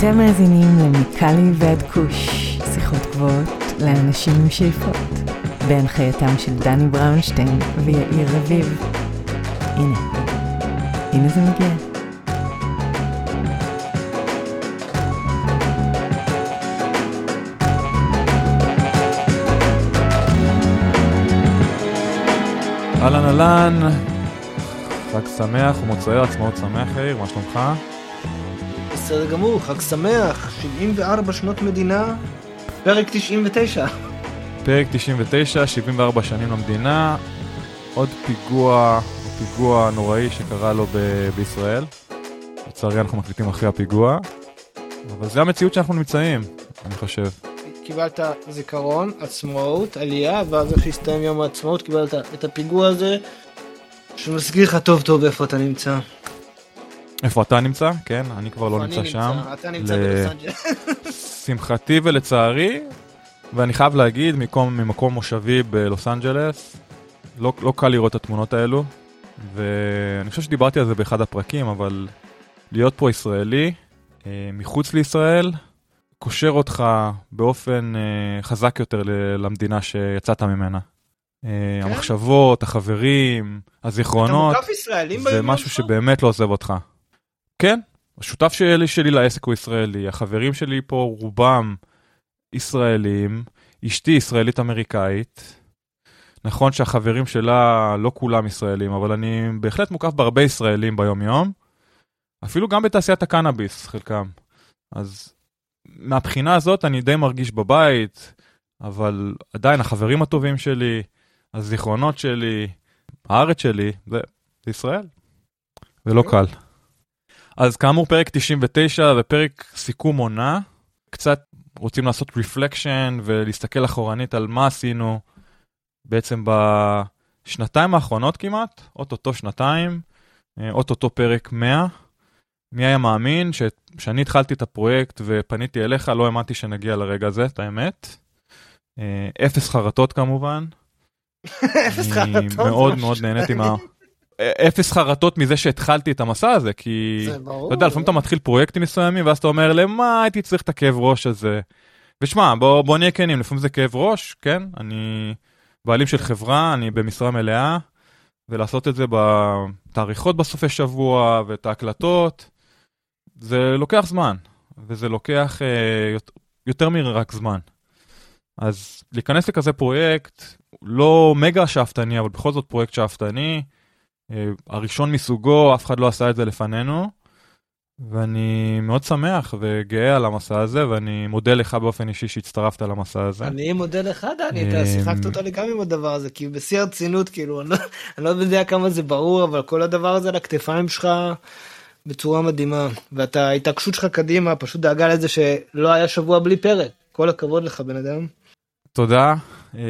אתם מאזינים למיקלי ועד כוש, שיחות גבוהות לאנשים עם שאיפות, בהנחייתם של דני בראונשטיין ויאיר רביב. הנה, הנה זה מגיע. אהלן אהלן, חג שמח ומוצאי עצמאות שמח יאיר, מה שלומך? בסדר גמור, חג שמח, 74 שנות מדינה, פרק 99. פרק 99, 74 שנים למדינה, עוד פיגוע, פיגוע נוראי שקרה לו ב- בישראל. לצערי אנחנו מקליטים אחרי הפיגוע, אבל זה המציאות שאנחנו נמצאים, אני חושב. קיבלת זיכרון, עצמאות, עלייה, ואז איך שהסתיים יום העצמאות קיבלת את הפיגוע הזה, שמזכיר לך טוב טוב איפה אתה נמצא. איפה אתה נמצא? כן, אני כבר לא נמצא שם. אתה נמצא בלוס אנג'לס. שמחתי ולצערי, ואני חייב להגיד, מקום, ממקום מושבי בלוס אנג'לס, לא, לא קל לראות את התמונות האלו, ואני חושב שדיברתי על זה באחד הפרקים, אבל להיות פה ישראלי, אה, מחוץ לישראל, קושר אותך באופן אה, חזק יותר למדינה שיצאת ממנה. אה, כן? המחשבות, החברים, הזיכרונות, זה משהו שבאמת לא עוזב אותך. כן, השותף שלי, שלי לעסק הוא ישראלי, החברים שלי פה רובם ישראלים, אשתי ישראלית אמריקאית. נכון שהחברים שלה לא כולם ישראלים, אבל אני בהחלט מוקף בהרבה ישראלים ביום יום. אפילו גם בתעשיית הקנאביס, חלקם. אז מהבחינה הזאת אני די מרגיש בבית, אבל עדיין החברים הטובים שלי, הזיכרונות שלי, הארץ שלי, זה, זה ישראל. זה לא קל. אז כאמור פרק 99 ופרק סיכום עונה. קצת רוצים לעשות רפלקשן ולהסתכל אחורנית על מה עשינו בעצם בשנתיים האחרונות כמעט, אוטוטו שנתיים, אה, אוטוטו פרק 100. מי היה מאמין שכשאני התחלתי את הפרויקט ופניתי אליך, לא האמנתי שנגיע לרגע הזה, את האמת. אה, אפס חרטות כמובן. אפס אני חרטות. זה מאוד מאוד נהניתי מה... אפס חרטות מזה שהתחלתי את המסע הזה, כי... זה ברור. אתה יודע, לפעמים אתה מתחיל פרויקטים מסוימים, ואז אתה אומר, למה הייתי צריך את הכאב ראש הזה? ושמע, בוא, בוא נהיה כנים, לפעמים זה כאב ראש, כן? אני בעלים של חברה, אני במשרה מלאה, ולעשות את זה בתאריכות בסופי שבוע, ואת ההקלטות, זה לוקח זמן, וזה לוקח אה, יותר, מרק זמן. אז להיכנס לכזה פרויקט, לא מגה שאפתני, אבל בכל זאת פרויקט שאפתני, הראשון מסוגו, אף אחד לא עשה את זה לפנינו, ואני מאוד שמח וגאה על המסע הזה, ואני מודה לך באופן אישי שהצטרפת למסע הזה. אני מודה לך דני, אתה אמ, שיחקת אותה לי גם עם הדבר הזה, כי בשיא הרצינות, כאילו, אני לא- אני לא יודע כמה זה ברור, אבל כל הדבר הזה על הכתפיים שלך בצורה מדהימה, ואתה, ההתעקשות שלך קדימה, פשוט דאגה לזה שלא היה שבוע בלי פרק. כל הכבוד לך, בן אדם. תודה. אה,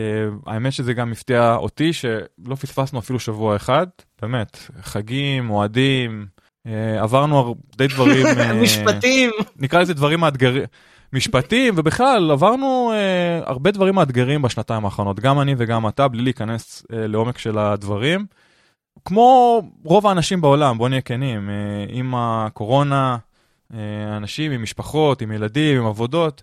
האמת שזה גם הפתיע אותי שלא פספסנו אפילו שבוע אחד, באמת, חגים, אוהדים, אה, עברנו די דברים, אה, משפטים. נקרא לזה דברים מאתגרים, משפטים, ובכלל עברנו אה, הרבה דברים מאתגרים בשנתיים האחרונות, גם אני וגם אתה, בלי להיכנס אה, לעומק של הדברים. כמו רוב האנשים בעולם, בוא נהיה כנים, אה, עם הקורונה, אה, אנשים עם משפחות, עם ילדים, עם עבודות,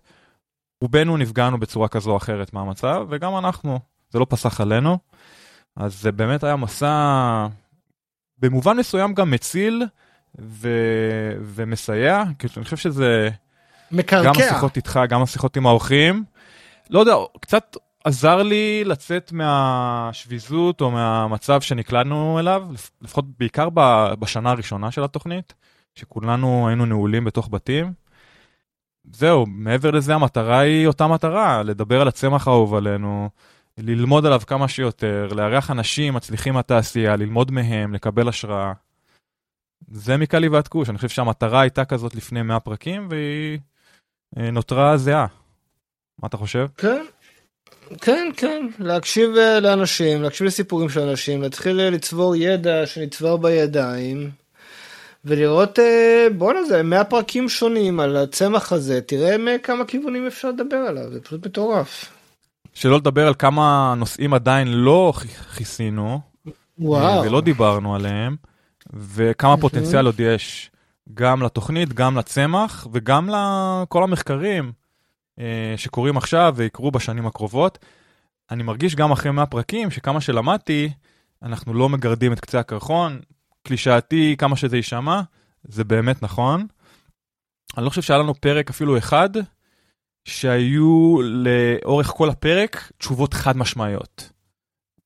רובנו נפגענו בצורה כזו או אחרת מהמצב, וגם אנחנו, זה לא פסח עלינו. אז זה באמת היה מסע במובן מסוים גם מציל ו... ומסייע, כי אני חושב שזה גם מקרקע. השיחות איתך, גם השיחות עם האורחים. לא יודע, קצת עזר לי לצאת מהשביזות או מהמצב שנקלענו אליו, לפ- לפחות בעיקר בשנה הראשונה של התוכנית, שכולנו היינו נעולים בתוך בתים. זהו, מעבר לזה המטרה היא אותה מטרה, לדבר על הצמח האהוב עלינו, ללמוד עליו כמה שיותר, לארח אנשים מצליחים מהתעשייה, ללמוד מהם, לקבל השראה. זה מקלי ועד כוש, אני חושב שהמטרה הייתה כזאת לפני 100 פרקים, והיא אה, נותרה זהה. מה אתה חושב? כן. כן, כן, להקשיב אה, לאנשים, להקשיב לסיפורים של אנשים, להתחיל אה, לצבור ידע שנצבר בידיים, ולראות, אה, בואנה זה 100 פרקים שונים על הצמח הזה, תראה מכמה כיוונים אפשר לדבר עליו, זה פשוט מטורף. שלא לדבר על כמה נושאים עדיין לא כיסינו, וואו. אה, ולא דיברנו עליהם, וכמה פוטנציאל עוד יש. גם לתוכנית, גם לצמח וגם לכל המחקרים אה, שקורים עכשיו ויקרו בשנים הקרובות. אני מרגיש גם אחרי 100 פרקים שכמה שלמדתי, אנחנו לא מגרדים את קצה הקרחון. קלישאתי, כמה שזה יישמע, זה באמת נכון. אני לא חושב שהיה לנו פרק אפילו אחד שהיו לאורך כל הפרק תשובות חד משמעיות.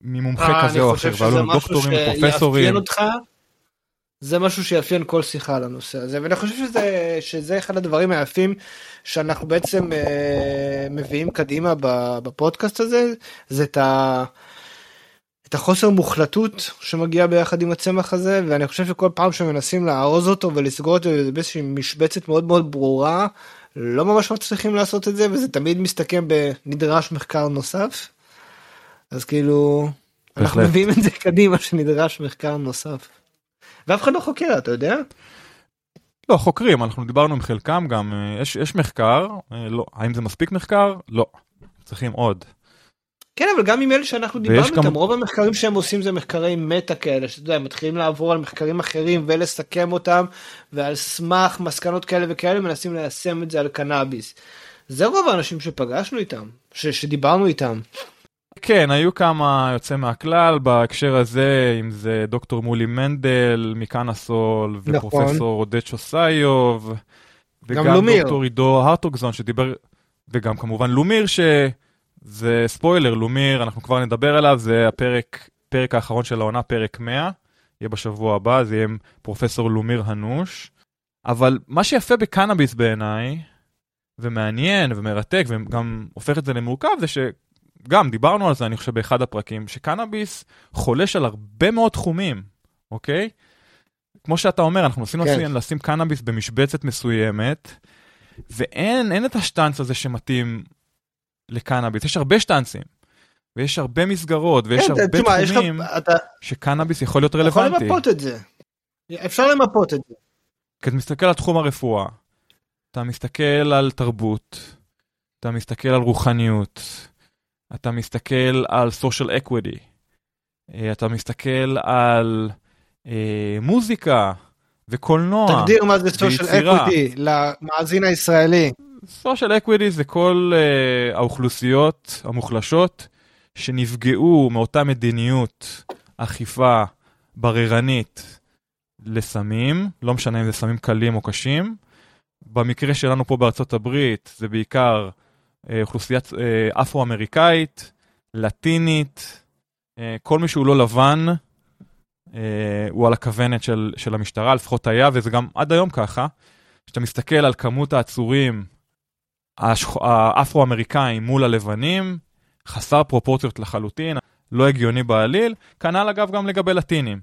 ממומחה אה, כזה או אחר, והיו לנו דוקטורים ופרופסורים. אותך, זה משהו שיאפיין כל שיחה על הנושא הזה, ואני חושב שזה, שזה אחד הדברים היפים שאנחנו בעצם אה, מביאים קדימה בפודקאסט הזה, זה את ה... את החוסר מוחלטות שמגיע ביחד עם הצמח הזה ואני חושב שכל פעם שמנסים לארוז אותו ולסגור אותו באיזושהי משבצת מאוד מאוד ברורה לא ממש מצליחים לעשות את זה וזה תמיד מסתכם בנדרש מחקר נוסף. אז כאילו אנחנו מביאים את זה קדימה שנדרש מחקר נוסף. ואף אחד לא חוקר אתה יודע? לא חוקרים אנחנו דיברנו עם חלקם גם אה, יש יש מחקר אה, לא האם זה מספיק מחקר לא צריכים עוד. כן אבל גם עם אלה שאנחנו דיברנו איתם גם... רוב המחקרים שהם עושים זה מחקרי מטה כאלה שאתה יודע הם מתחילים לעבור על מחקרים אחרים ולסכם אותם ועל סמך מסקנות כאלה וכאלה מנסים ליישם את זה על קנאביס. זה רוב האנשים שפגשנו איתם ש... שדיברנו איתם. כן היו כמה יוצא מהכלל בהקשר הזה אם זה דוקטור מולי מנדל מקאנסול נכון. ופרופסור עודד שוסאיוב. וגם דוקטור עידו הרטוגזון שדיבר וגם כמובן לומיר ש... זה ספוילר, לומיר, אנחנו כבר נדבר עליו, זה הפרק, פרק האחרון של העונה, פרק 100, יהיה בשבוע הבא, זה יהיה עם פרופסור לומיר הנוש. אבל מה שיפה בקנאביס בעיניי, ומעניין ומרתק, וגם הופך את זה למורכב, זה שגם דיברנו על זה, אני חושב, באחד הפרקים, שקנאביס חולש על הרבה מאוד תחומים, אוקיי? כמו שאתה אומר, אנחנו עשינו כן. לשים קנאביס במשבצת מסוימת, ואין אין את השטאנץ הזה שמתאים לקנאביס, יש הרבה שטאנסים, ויש הרבה מסגרות, ויש כן, הרבה תשמע, תחומים לך, אתה... שקנאביס יכול להיות רלוונטי. יכול למפות את זה, אפשר למפות את זה. כי אתה מסתכל על תחום הרפואה, אתה מסתכל על תרבות, אתה מסתכל על רוחניות, אתה מסתכל על social equity, אה, אתה מסתכל על אה, מוזיקה וקולנוע תגדיר מה זה social equity למאזין הישראלי. social equity זה כל uh, האוכלוסיות המוחלשות שנפגעו מאותה מדיניות אכיפה בררנית לסמים, לא משנה אם זה סמים קלים או קשים. במקרה שלנו פה בארצות הברית זה בעיקר uh, אוכלוסיית uh, אפרו-אמריקאית, לטינית, uh, כל מי שהוא לא לבן הוא על הכוונת של, של המשטרה, לפחות היה, וזה גם עד היום ככה. כשאתה מסתכל על כמות העצורים האפרו-אמריקאים מול הלבנים, חסר פרופורציות לחלוטין, לא הגיוני בעליל, כנ"ל אגב גם לגבי לטינים.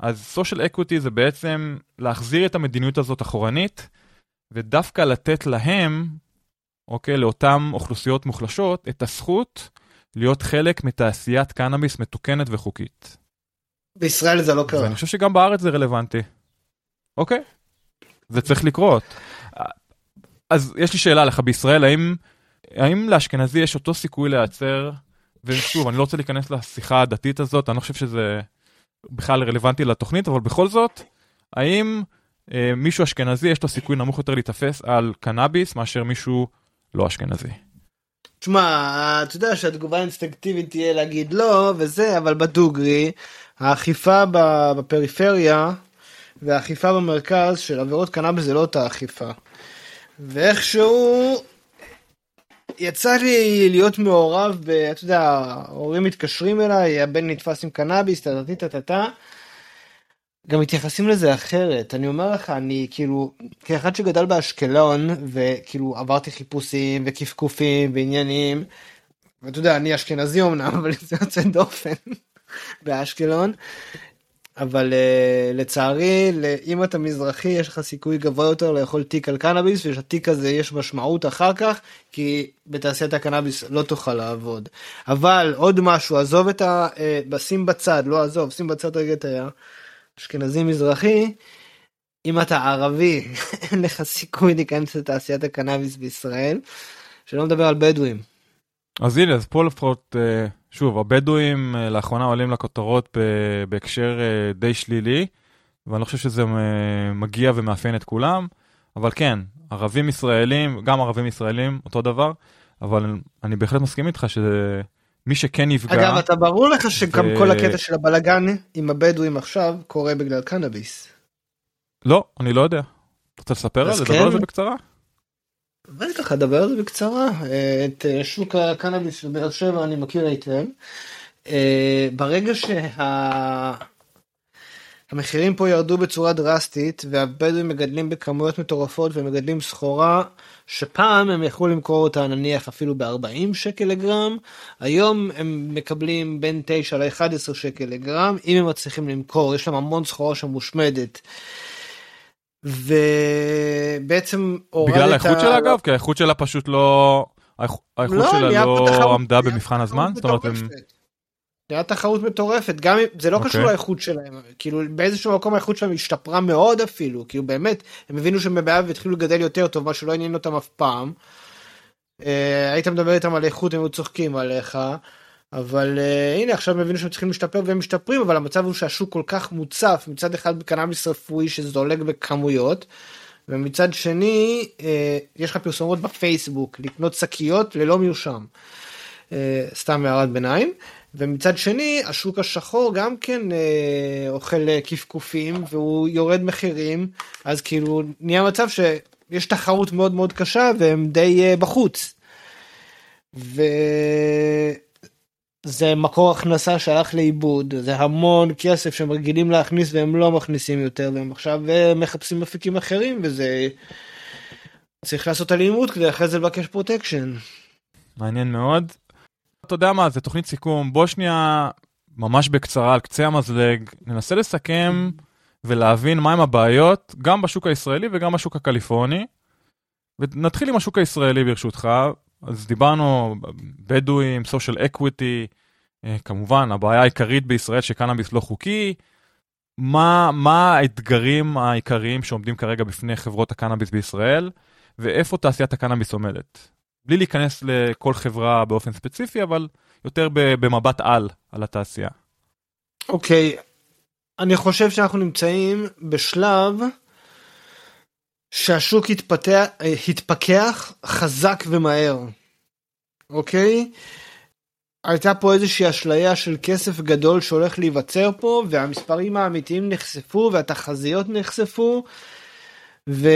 אז social equity זה בעצם להחזיר את המדיניות הזאת אחורנית, ודווקא לתת להם, אוקיי, לאותן אוכלוסיות מוחלשות, את הזכות להיות חלק מתעשיית קנאביס מתוקנת וחוקית. בישראל זה לא קרה. ואני חושב שגם בארץ זה רלוונטי. אוקיי, זה צריך לקרות. אז יש לי שאלה לך בישראל האם האם לאשכנזי יש אותו סיכוי להיעצר ושוב אני לא רוצה להיכנס לשיחה הדתית הזאת אני לא חושב שזה בכלל רלוונטי לתוכנית אבל בכל זאת האם אה, מישהו אשכנזי יש לו סיכוי נמוך יותר להיתפס על קנאביס מאשר מישהו לא אשכנזי. תשמע אתה יודע שהתגובה האינסטינקטיבית תהיה להגיד לא וזה אבל בדוגרי האכיפה בפריפריה והאכיפה במרכז של עבירות קנאביס זה לא אותה אכיפה. ואיכשהו יצא לי להיות מעורב, ב, אתה יודע, ההורים מתקשרים אליי, הבן נתפס עם קנאביס, טה-טה-טה-טה. גם מתייחסים לזה אחרת, אני אומר לך, אני כאילו, כאחד שגדל באשקלון, וכאילו עברתי חיפושים וקפקופים ועניינים, ואתה יודע, אני אשכנזי אמנם, אבל זה יוצא דופן באשקלון, אבל uh, לצערי אם אתה מזרחי יש לך סיכוי גבוה יותר לאכול תיק על קנאביס ושהתיק הזה יש משמעות אחר כך כי בתעשיית הקנאביס לא תוכל לעבוד. אבל עוד משהו עזוב את ה... Uh, שים בצד לא עזוב שים בצד רגע את האשכנזי מזרחי. אם אתה ערבי אין לך סיכוי להיכנס לתעשיית הקנאביס בישראל. שלא מדבר על בדואים. אז הנה אז פה לפחות. Uh... שוב, הבדואים אה, לאחרונה עולים לכותרות בהקשר אה, די שלילי. ואני לא חושב שזה אה, מגיע ומאפיין את כולם, אבל כן, ערבים ישראלים, גם ערבים ישראלים, אותו דבר, אבל אני בהחלט מסכים איתך שמי שכן נפגע... אגב, אתה ברור לך שגם כל הקטע של הבלגן עם הבדואים עכשיו קורה בגלל קנאביס. לא, אני לא יודע. רוצה לספר על זה? דבר על זה כן. בקצרה? בטח, אדבר על זה בקצרה. אה, את אה, שוק הקנאביס של באר שבע אני מכיר היטב. אה, ברגע שה... המחירים פה ירדו בצורה דרסטית והבדואים מגדלים בכמויות מטורפות ומגדלים סחורה שפעם הם יכלו למכור אותה נניח אפילו ב-40 שקל לגרם, היום הם מקבלים בין 9 ל-11 שקל לגרם, אם הם מצליחים למכור, יש להם המון סחורה שמושמדת. ובעצם הורד בגלל האיכות שלה אגב? כי האיכות שלה פשוט לא... האיכ- האיכות לא, שלה לא עמדה במבחן הזמן? זאת אומרת, נהיה תחרות מטורפת, גם אם זה לא קשור אוקיי. לאיכות שלהם, כאילו באיזשהו מקום האיכות שלהם השתפרה מאוד אפילו, כאילו באמת, הם הבינו שהם בבעיה והתחילו לגדל יותר טוב, מה שלא עניין אותם אף פעם. אה, היית מדבר איתם על איכות, הם היו צוחקים עליך, אבל אה, הנה עכשיו הם הבינו שהם צריכים להשתפר והם משתפרים, אבל המצב הוא שהשוק כל כך מוצף, מצד אחד בקנאביס רפואי שזולג בכמויות, ומצד שני אה, יש לך פרסומות בפייסבוק לקנות שקיות ללא מרשם. אה, סתם הערת ביניים. ומצד שני השוק השחור גם כן אה, אוכל אה, כפכופים והוא יורד מחירים אז כאילו נהיה מצב שיש תחרות מאוד מאוד קשה והם די אה, בחוץ. וזה מקור הכנסה שהלך לאיבוד זה המון כסף שהם רגילים להכניס והם לא מכניסים יותר והם עכשיו אה, מחפשים אפיקים אחרים וזה צריך לעשות אלימות כדי אחרי זה לבקש פרוטקשן. מעניין מאוד. אתה יודע מה, זה תוכנית סיכום. בוא שנייה, ממש בקצרה, על קצה המזלג, ננסה לסכם ולהבין מהם הבעיות, גם בשוק הישראלי וגם בשוק הקליפורני. ונתחיל עם השוק הישראלי ברשותך. אז דיברנו, בדואים, social equity, אה, כמובן, הבעיה העיקרית בישראל שקנאביס לא חוקי. מה, מה האתגרים העיקריים שעומדים כרגע בפני חברות הקנאביס בישראל, ואיפה תעשיית הקנאביס עומדת? בלי להיכנס לכל חברה באופן ספציפי, אבל יותר במבט על, על התעשייה. אוקיי, אני חושב שאנחנו נמצאים בשלב שהשוק התפתח, התפכח חזק ומהר, אוקיי? הייתה פה איזושהי אשליה של כסף גדול שהולך להיווצר פה, והמספרים האמיתיים נחשפו, והתחזיות נחשפו, ו...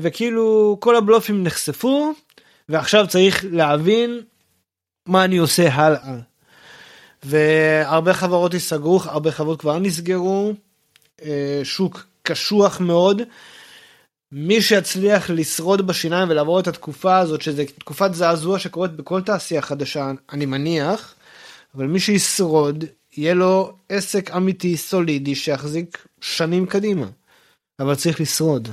וכאילו כל הבלופים נחשפו, ועכשיו צריך להבין מה אני עושה הלאה. והרבה חברות ייסגרו, הרבה חברות כבר נסגרו, אה, שוק קשוח מאוד. מי שיצליח לשרוד בשיניים ולעבור את התקופה הזאת, שזה תקופת זעזוע שקורית בכל תעשייה חדשה, אני מניח, אבל מי שישרוד, יהיה לו עסק אמיתי, סולידי, שיחזיק שנים קדימה. אבל צריך לשרוד.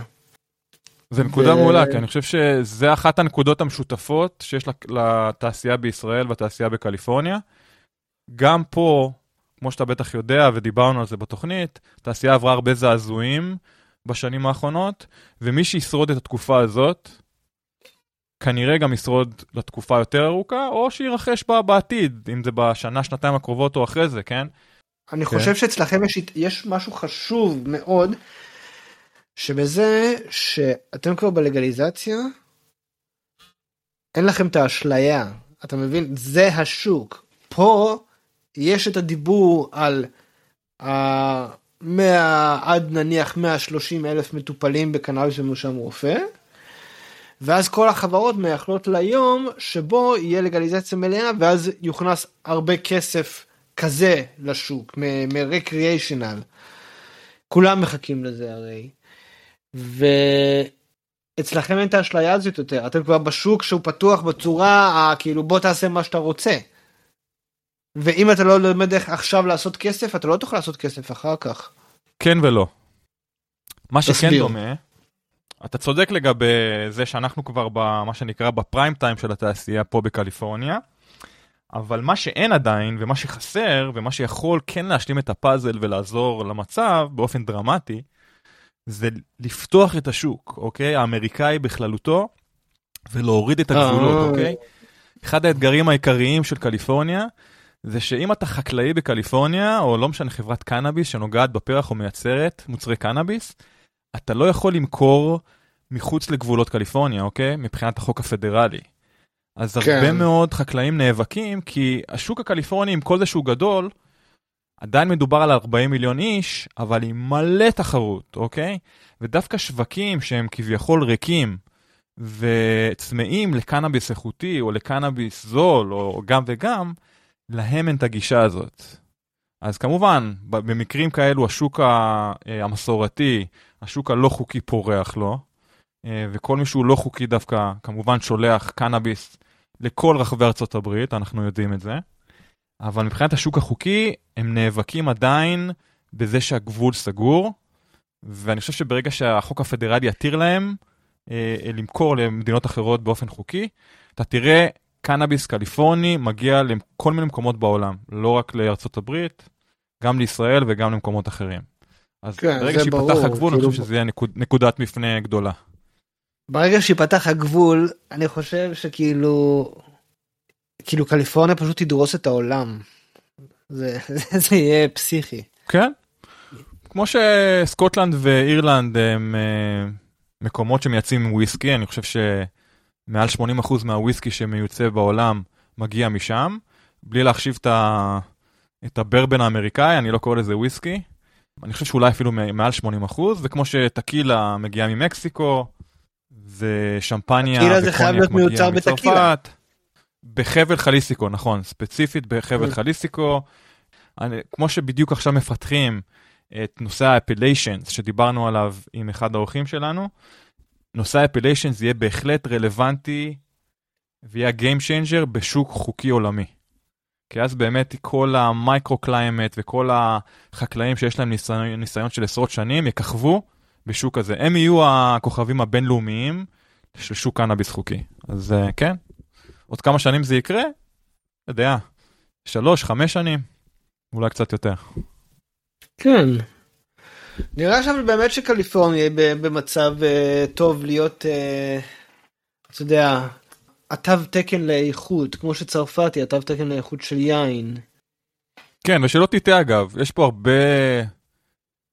זו נקודה ו- מעולה, כי אני חושב שזה אחת הנקודות המשותפות שיש לתעשייה בישראל והתעשייה בקליפורניה. גם פה, כמו שאתה בטח יודע, ודיברנו על זה בתוכנית, התעשייה עברה הרבה זעזועים בשנים האחרונות, ומי שישרוד את התקופה הזאת, כנראה גם ישרוד לתקופה יותר ארוכה, או שירחש בה בעתיד, אם זה בשנה, שנתיים הקרובות או אחרי זה, כן? אני כן. חושב שאצלכם יש, יש משהו חשוב מאוד, שבזה שאתם כבר בלגליזציה, אין לכם את האשליה, אתה מבין? זה השוק. פה יש את הדיבור על ה-100 עד נניח 130 אלף מטופלים בקנאביס במרשם רופא, ואז כל החברות מייחלות ליום שבו יהיה לגליזציה מלאה ואז יוכנס הרבה כסף כזה לשוק, מ-recreational. כולם מחכים לזה הרי. ואצלכם אין את האשליה הזאת יותר, אתם כבר בשוק שהוא פתוח בצורה, כאילו בוא תעשה מה שאתה רוצה. ואם אתה לא לומד איך עכשיו לעשות כסף, אתה לא תוכל לעשות כסף אחר כך. כן ולא. מה שכן תסביר. דומה, אתה צודק לגבי זה שאנחנו כבר במה שנקרא בפריים טיים של התעשייה פה בקליפורניה, אבל מה שאין עדיין ומה שחסר ומה שיכול כן להשלים את הפאזל ולעזור למצב באופן דרמטי, זה לפתוח את השוק, אוקיי? האמריקאי בכללותו, ולהוריד את הגבולות, אה. אוקיי? אחד האתגרים העיקריים של קליפורניה זה שאם אתה חקלאי בקליפורניה, או לא משנה חברת קנאביס שנוגעת בפרח או מייצרת מוצרי קנאביס, אתה לא יכול למכור מחוץ לגבולות קליפורניה, אוקיי? מבחינת החוק הפדרלי. אז כן. הרבה מאוד חקלאים נאבקים, כי השוק הקליפורני, עם כל זה שהוא גדול, עדיין מדובר על 40 מיליון איש, אבל עם מלא תחרות, אוקיי? ודווקא שווקים שהם כביכול ריקים וצמאים לקנאביס איכותי או לקנאביס זול או גם וגם, להם אין את הגישה הזאת. אז כמובן, במקרים כאלו השוק אה, המסורתי, השוק הלא חוקי פורח לו, אה, וכל מי שהוא לא חוקי דווקא כמובן שולח קנאביס לכל רחבי ארצות הברית, אנחנו יודעים את זה. אבל מבחינת השוק החוקי, הם נאבקים עדיין בזה שהגבול סגור, ואני חושב שברגע שהחוק הפדרלי יתיר להם אה, למכור למדינות אחרות באופן חוקי, אתה תראה קנאביס קליפורני מגיע לכל מיני מקומות בעולם, לא רק לארצות הברית, גם לישראל וגם למקומות אחרים. אז כן, ברגע שיפתח הגבול, כאילו... אני חושב שזה יהיה נקוד, נקודת מפנה גדולה. ברגע שיפתח הגבול, אני חושב שכאילו, כאילו קליפורניה פשוט תדרוס את העולם. זה, זה, זה יהיה פסיכי. כן. כמו שסקוטלנד ואירלנד הם uh, מקומות שמייצאים וויסקי, אני חושב שמעל 80% מהוויסקי שמיוצא בעולם מגיע משם, בלי להחשיב את, ה, את הברבן האמריקאי, אני לא קורא לזה וויסקי. אני חושב שאולי אפילו מעל 80%, וכמו שטקילה מגיעה ממקסיקו, ושמפניה וקוניאק מגיע מצרפת. בחבל חליסיקו, נכון, ספציפית בחבל חליסיקו. אני, כמו שבדיוק עכשיו מפתחים את נושא האפיליישנס שדיברנו עליו עם אחד האורחים שלנו, נושא האפיליישנס יהיה בהחלט רלוונטי ויהיה Game Changer בשוק חוקי עולמי. כי אז באמת כל ה micro climate וכל החקלאים שיש להם ניסיון, ניסיון של עשרות שנים יככבו בשוק הזה. הם יהיו הכוכבים הבינלאומיים של שוק קנאביס חוקי. אז uh, כן, עוד כמה שנים זה יקרה? לא יודע, שלוש, חמש שנים, אולי קצת יותר. כן. נראה שם באמת שקליפורניה במצב uh, טוב להיות, uh, אתה יודע, התו תקן לאיכות, כמו שצרפת היא התו תקן לאיכות של יין. כן, ושלא תטעה אגב, יש פה הרבה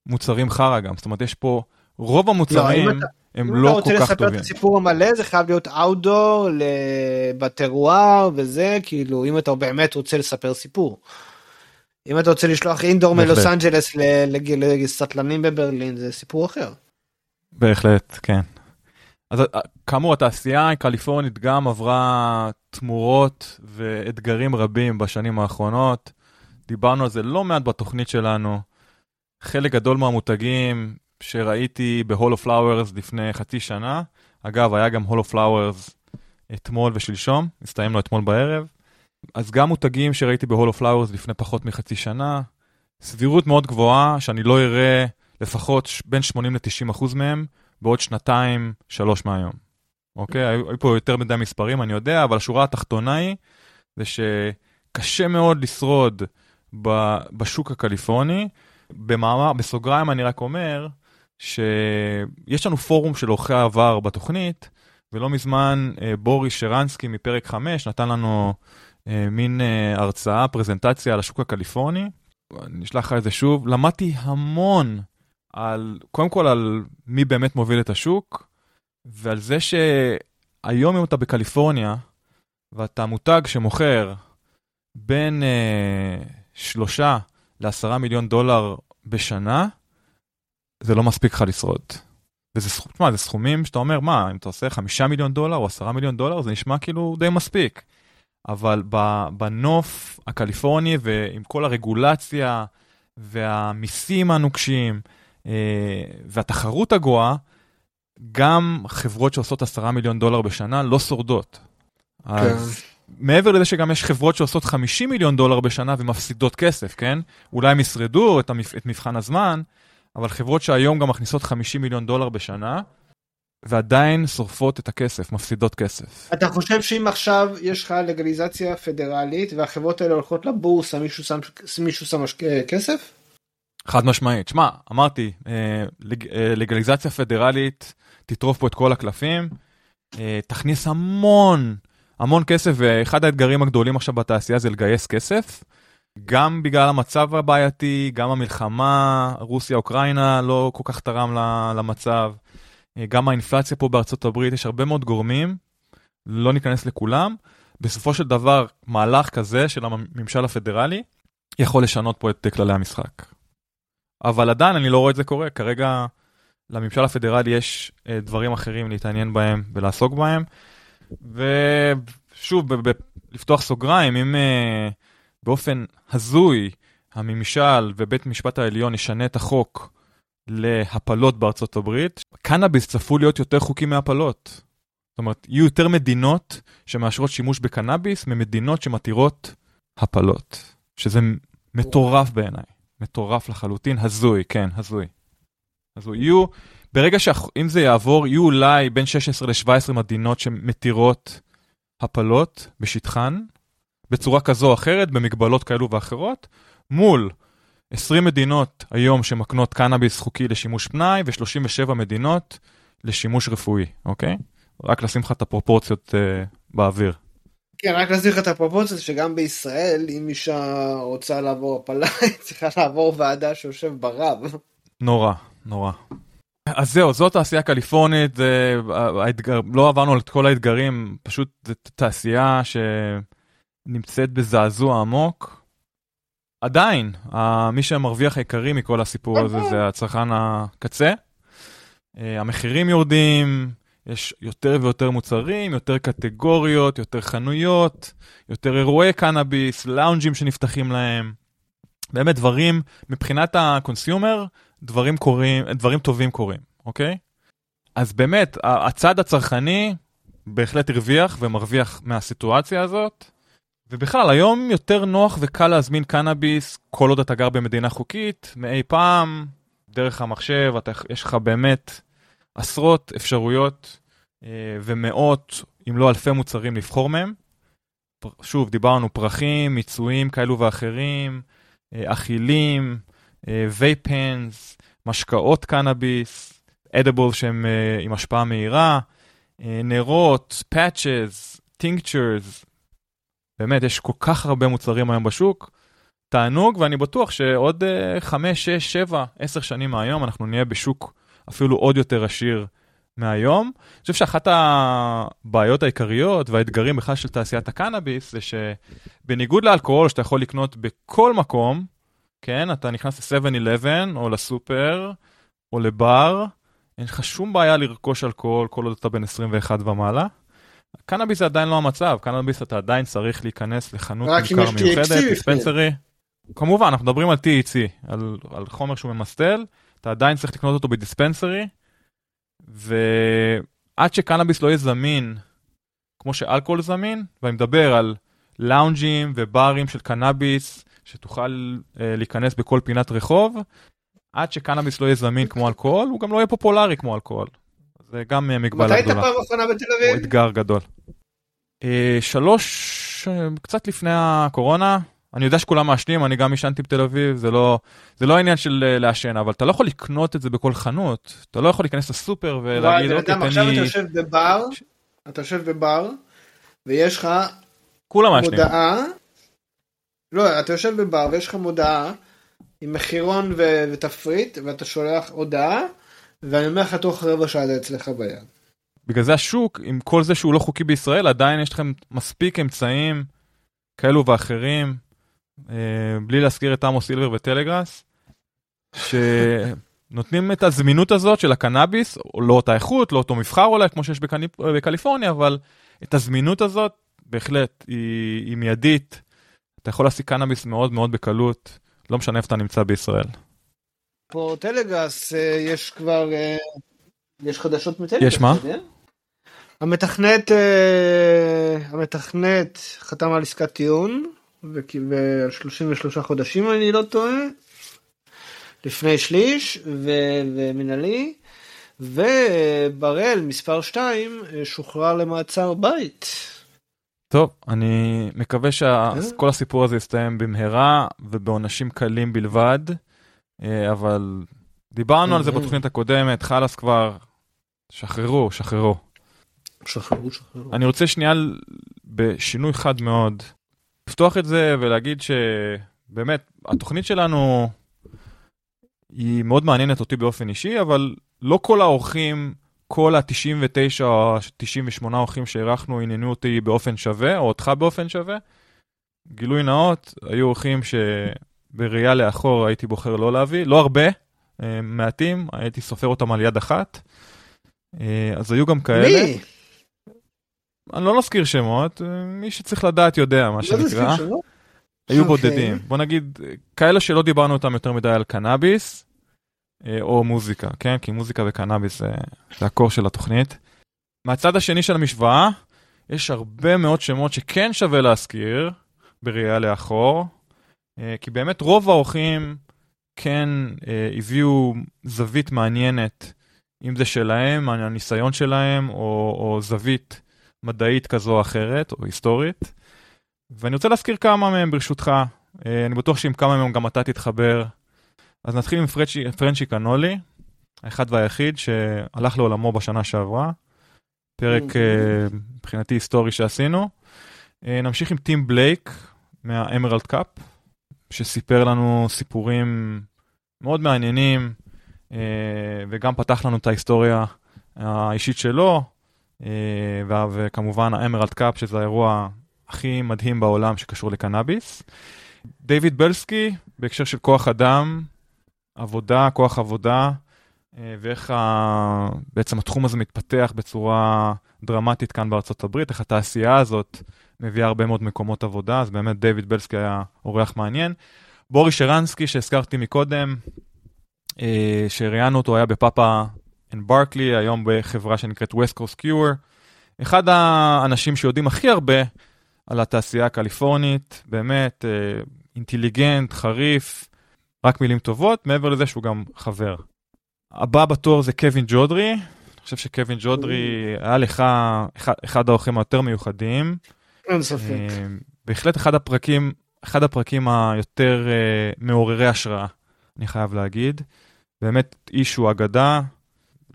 מוצרים חרא גם, זאת אומרת יש פה, רוב המוצרים לא, אתה, הם לא כל כך טובים. אם אתה רוצה לספר את הסיפור המלא זה חייב להיות אאוטדור, בטרואר וזה, כאילו אם אתה באמת רוצה לספר סיפור. אם אתה רוצה לשלוח אינדור מלוס אנג'לס לסטלנים בברלין זה סיפור אחר. בהחלט, כן. אז אה, כאמור התעשייה הקליפורנית גם עברה תמורות ואתגרים רבים בשנים האחרונות. דיברנו על זה לא מעט בתוכנית שלנו. חלק גדול מהמותגים שראיתי of Flowers לפני חצי שנה, אגב, היה גם of Flowers אתמול ושלשום, הסתיים לו אתמול בערב. אז גם מותגים שראיתי of Flowers לפני פחות מחצי שנה, סבירות מאוד גבוהה שאני לא אראה לפחות בין 80 ל-90 אחוז מהם בעוד שנתיים, שלוש מהיום. אוקיי? היו פה יותר מדי מספרים, אני יודע, אבל השורה התחתונה היא, זה שקשה מאוד לשרוד בשוק הקליפורני. במאמר, בסוגריים אני רק אומר, שיש לנו פורום של עורכי העבר בתוכנית, ולא מזמן אה, בוריס שרנסקי מפרק 5 נתן לנו אה, מין אה, הרצאה, פרזנטציה על השוק הקליפורני. אני אשלח לך את זה שוב. למדתי המון על, קודם כל על מי באמת מוביל את השוק, ועל זה שהיום אם אתה בקליפורניה, ואתה מותג שמוכר בין אה, שלושה לעשרה מיליון דולר בשנה, זה לא מספיק לך לשרוד. וזה סכום, תשמע, זה סכומים שאתה אומר, מה, אם אתה עושה חמישה מיליון דולר או עשרה מיליון דולר, זה נשמע כאילו די מספיק. אבל בנוף הקליפורני ועם כל הרגולציה והמיסים הנוקשים אה, והתחרות הגואה, גם חברות שעושות עשרה מיליון דולר בשנה לא שורדות. כן. אז מעבר לזה שגם יש חברות שעושות 50 מיליון דולר בשנה ומפסידות כסף, כן? אולי הם ישרדו את, המפ... את מבחן הזמן, אבל חברות שהיום גם מכניסות 50 מיליון דולר בשנה, ועדיין שורפות את הכסף, מפסידות כסף. אתה חושב שאם עכשיו יש לך לגליזציה פדרלית והחברות האלה הולכות לבורסה, מישהו שם, מישהו שם כסף? חד משמעית. שמע, אמרתי, אה, אה, לגליזציה פדרלית תטרוף פה את כל הקלפים, אה, תכניס המון, המון כסף, ואחד האתגרים הגדולים עכשיו בתעשייה זה לגייס כסף. גם בגלל המצב הבעייתי, גם המלחמה, רוסיה-אוקראינה לא כל כך תרם למצב. גם האינפלציה פה בארצות הברית, יש הרבה מאוד גורמים, לא ניכנס לכולם. בסופו של דבר, מהלך כזה של הממשל הפדרלי יכול לשנות פה את כללי המשחק. אבל עדיין אני לא רואה את זה קורה, כרגע לממשל הפדרלי יש אה, דברים אחרים להתעניין בהם ולעסוק בהם. ושוב, לפתוח סוגריים, אם uh, באופן הזוי הממשל ובית משפט העליון ישנה את החוק להפלות בארצות הברית, קנאביס צפו להיות יותר חוקי מהפלות. זאת אומרת, יהיו יותר מדינות שמאשרות שימוש בקנאביס ממדינות שמתירות הפלות. שזה מטורף בעיניי. מטורף לחלוטין, הזוי, כן, הזוי. הזוי. יהיו, ברגע שאם זה יעבור, יהיו אולי בין 16 ל-17 מדינות שמתירות הפלות בשטחן, בצורה כזו או אחרת, במגבלות כאלו ואחרות, מול 20 מדינות היום שמקנות קנאביס חוקי לשימוש פנאי, ו-37 מדינות לשימוש רפואי, אוקיי? רק לשים לך את הפרופורציות uh, באוויר. כן, רק להסביר לך את הפרופורציות שגם בישראל, אם אישה רוצה לעבור הפלה, היא צריכה לעבור ועדה שיושב ברב. נורא, נורא. אז זהו, זאת תעשייה קליפורנית, זה, האתגר, לא עברנו את כל האתגרים, פשוט זו תעשייה שנמצאת בזעזוע עמוק. עדיין, מי שמרוויח העיקרי מכל הסיפור הזה זה הצרכן הקצה. אה, המחירים יורדים, יש יותר ויותר מוצרים, יותר קטגוריות, יותר חנויות, יותר אירועי קנאביס, לאונג'ים שנפתחים להם. באמת דברים, מבחינת ה consumer, דברים קורים, דברים טובים קורים, אוקיי? אז באמת, הצד הצרכני בהחלט הרוויח ומרוויח מהסיטואציה הזאת. ובכלל, היום יותר נוח וקל להזמין קנאביס כל עוד אתה גר במדינה חוקית, מאי פעם, דרך המחשב, אתה, יש לך באמת עשרות אפשרויות אה, ומאות, אם לא אלפי מוצרים לבחור מהם. שוב, דיברנו פרחים, מיצויים כאלו ואחרים, אה, אכילים, vape pens, אה, משקאות קנאביס, edible שהם עם השפעה מהירה, נרות, patches, tinctures, באמת, יש כל כך הרבה מוצרים היום בשוק. תענוג, ואני בטוח שעוד 5, 6, 7, 10 שנים מהיום אנחנו נהיה בשוק אפילו עוד יותר עשיר מהיום. אני חושב שאחת הבעיות העיקריות והאתגרים בכלל של תעשיית הקנאביס זה שבניגוד לאלכוהול שאתה יכול לקנות בכל מקום, כן, אתה נכנס ל-7-11 או לסופר או לבר, אין לך שום בעיה לרכוש אלכוהול כל עוד אתה בן 21 ומעלה. קנאביס זה עדיין לא המצב, קנאביס אתה עדיין צריך להיכנס לחנות מחקר מיוחדת, דיספנסרי. כמובן, אנחנו מדברים על THC, על, על חומר שהוא ממסטל, אתה עדיין צריך לקנות אותו בדיספנסרי, ועד שקנאביס לא יהיה זמין, כמו שאלכוהול זמין, ואני מדבר על לאונג'ים וברים של קנאביס, שתוכל אה, להיכנס בכל פינת רחוב, עד שקנאביס לא יהיה זמין כמו אלכוהול, הוא גם לא יהיה פופולרי כמו אלכוהול. זה גם אה, מגבלה גדולה. מתי היית פעם אחרונה בתל אביב? הוא אתגר גדול. אה, שלוש, אה, קצת לפני הקורונה, אני יודע שכולם מעשנים, אני גם עישנתי בתל אביב, זה לא, זה לא עניין של לעשן, אבל אתה לא יכול לקנות את זה בכל חנות, אתה לא יכול להיכנס לסופר ולהגיד, אוקיי, תן לי... עכשיו אתה יושב בבר, אתה יושב בבר, ויש לך מודעה, לא, אתה יושב בבר ויש לך מודעה עם מחירון ותפריט, ואתה שולח הודעה, ואני אומר לך תוך רבע שעה זה אצלך ביד. בגלל זה השוק, עם כל זה שהוא לא חוקי בישראל, עדיין יש לכם מספיק אמצעים כאלו ואחרים אה, בלי להזכיר את עמוס סילבר וטלגראס, שנותנים את הזמינות הזאת של הקנאביס, לא אותה איכות, לא אותו מבחר אולי, כמו שיש בקליפ... בקליפורניה, אבל את הזמינות הזאת, בהחלט, היא, היא מיידית. אתה יכול להשיג קנאביס מאוד מאוד בקלות, לא משנה איפה אתה נמצא בישראל. פה טלגראס, אה, יש כבר, אה, יש חדשות מטלגראס. יש מה? המתכנת, המתכנת חתם על עסקת טיעון ועל 33 חודשים אני לא טועה, לפני שליש ומנהלי, ובראל מספר 2 שוחרר למעצר בית. טוב, אני מקווה שכל הסיפור הזה יסתיים במהרה ובעונשים קלים בלבד, אה, אבל דיברנו על זה בתוכנית הקודמת, חלאס כבר, שחררו, שחררו. שחררו, שחררו. אני רוצה שנייה בשינוי חד מאוד, לפתוח את זה ולהגיד שבאמת, התוכנית שלנו היא מאוד מעניינת אותי באופן אישי, אבל לא כל האורחים, כל ה-99 או 98 אורחים שאירחנו עניינו אותי באופן שווה, או אותך באופן שווה. גילוי נאות, היו אורחים שבראייה לאחור הייתי בוחר לא להביא, לא הרבה, אה, מעטים, הייתי סופר אותם על יד אחת. אה, אז היו גם כאלה. מי? אני לא נזכיר שמות, אה, מי שצריך לדעת יודע, מה לא שנקרא. היו אוקיי. בודדים. בוא נגיד, כאלה שלא דיברנו איתם יותר מדי על קנאביס, או מוזיקה, כן? כי מוזיקה וקנאביס זה, זה הקור של התוכנית. מהצד השני של המשוואה, יש הרבה מאוד שמות שכן שווה להזכיר בראייה לאחור, כי באמת רוב האורחים כן אה, הביאו זווית מעניינת, אם זה שלהם, הניסיון שלהם, או, או זווית מדעית כזו או אחרת, או היסטורית. ואני רוצה להזכיר כמה מהם ברשותך, אה, אני בטוח שעם כמה מהם גם אתה תתחבר. אז נתחיל עם פרנצ'י, פרנצ'י קנולי, האחד והיחיד שהלך לעולמו בשנה שעברה, פרק. אה, מבחינתי היסטורי שעשינו. אה, נמשיך עם טים בלייק מהאמרלד קאפ, שסיפר לנו סיפורים מאוד מעניינים, אה, וגם פתח לנו את ההיסטוריה האישית שלו, אה, וכמובן האמרלד קאפ, שזה האירוע הכי מדהים בעולם שקשור לקנאביס. דיוויד בלסקי, בהקשר של כוח אדם, עבודה, כוח עבודה, אה, ואיך ה... בעצם התחום הזה מתפתח בצורה דרמטית כאן בארצות הברית, איך התעשייה הזאת מביאה הרבה מאוד מקומות עבודה, אז באמת דיוויד בלסקי היה אורח מעניין. בורי שרנסקי, שהזכרתי מקודם, אה, שראיינו אותו, היה בפאפה אין ברקלי, היום בחברה שנקראת West Coast Cure. אחד האנשים שיודעים הכי הרבה על התעשייה הקליפורנית, באמת אה, אינטליגנט, חריף, רק מילים טובות, מעבר לזה שהוא גם חבר. הבא בתור זה קווין ג'ודרי, אני חושב שקווין ג'ודרי היה לך אחד, אחד האורחים היותר מיוחדים. אין ספק. אה, בהחלט אחד הפרקים, אחד הפרקים היותר אה, מעוררי השראה, אני חייב להגיד. באמת איש הוא אגדה,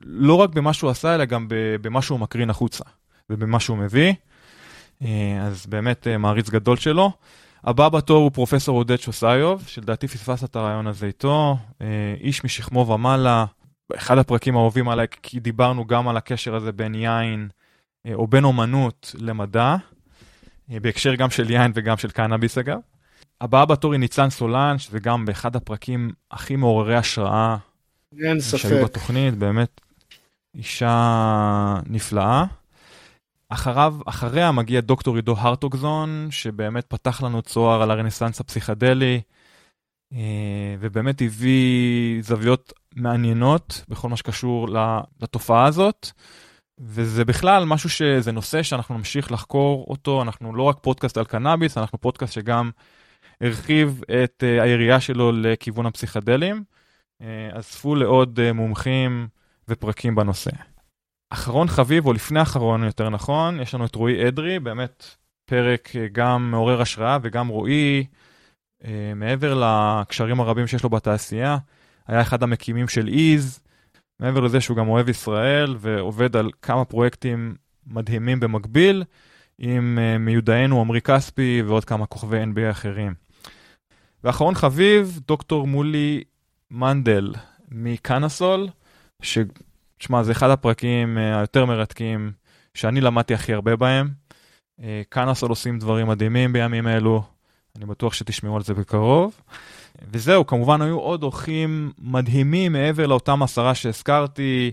לא רק במה שהוא עשה, אלא גם במה שהוא מקרין החוצה ובמה שהוא מביא. אה, אז באמת מעריץ גדול שלו. הבא בתור הוא פרופסור עודד שוסיוב, שלדעתי פספסת את הרעיון הזה איתו. איש משכמו ומעלה, אחד הפרקים האהובים עליי, כי דיברנו גם על הקשר הזה בין יין, או בין אומנות למדע, בהקשר גם של יין וגם של קנאביס אגב. הבאה בתור היא ניצן סולן, שזה גם באחד הפרקים הכי מעוררי השראה אין שהיו ספק. בתוכנית, באמת אישה נפלאה. אחריו, אחריה מגיע דוקטור עידו הרטוגזון, שבאמת פתח לנו צוהר על הרנסאנס הפסיכדלי, אה, ובאמת הביא זוויות מעניינות בכל מה שקשור לתופעה הזאת. וזה בכלל משהו שזה נושא שאנחנו נמשיך לחקור אותו, אנחנו לא רק פודקאסט על קנאביס, אנחנו פודקאסט שגם הרחיב את אה, היריעה שלו לכיוון הפסיכדלים. אה, אספו לעוד אה, מומחים ופרקים בנושא. אחרון חביב, או לפני אחרון יותר נכון, יש לנו את רועי אדרי, באמת פרק אה, גם מעורר השראה וגם רועי, אה, מעבר לקשרים הרבים שיש לו בתעשייה, היה אחד המקימים של איז, מעבר לזה שהוא גם אוהב ישראל ועובד על כמה פרויקטים מדהימים במקביל, עם אה, מיודענו עמרי כספי ועוד כמה כוכבי NBA אחרים. ואחרון חביב, דוקטור מולי מנדל מקנסול, שתשמע, זה אחד הפרקים אה, היותר מרתקים שאני למדתי הכי הרבה בהם. אה, קנסול עושים דברים מדהימים בימים אלו, אני בטוח שתשמעו על זה בקרוב. וזהו, כמובן היו עוד אורחים מדהימים מעבר לאותם עשרה שהזכרתי,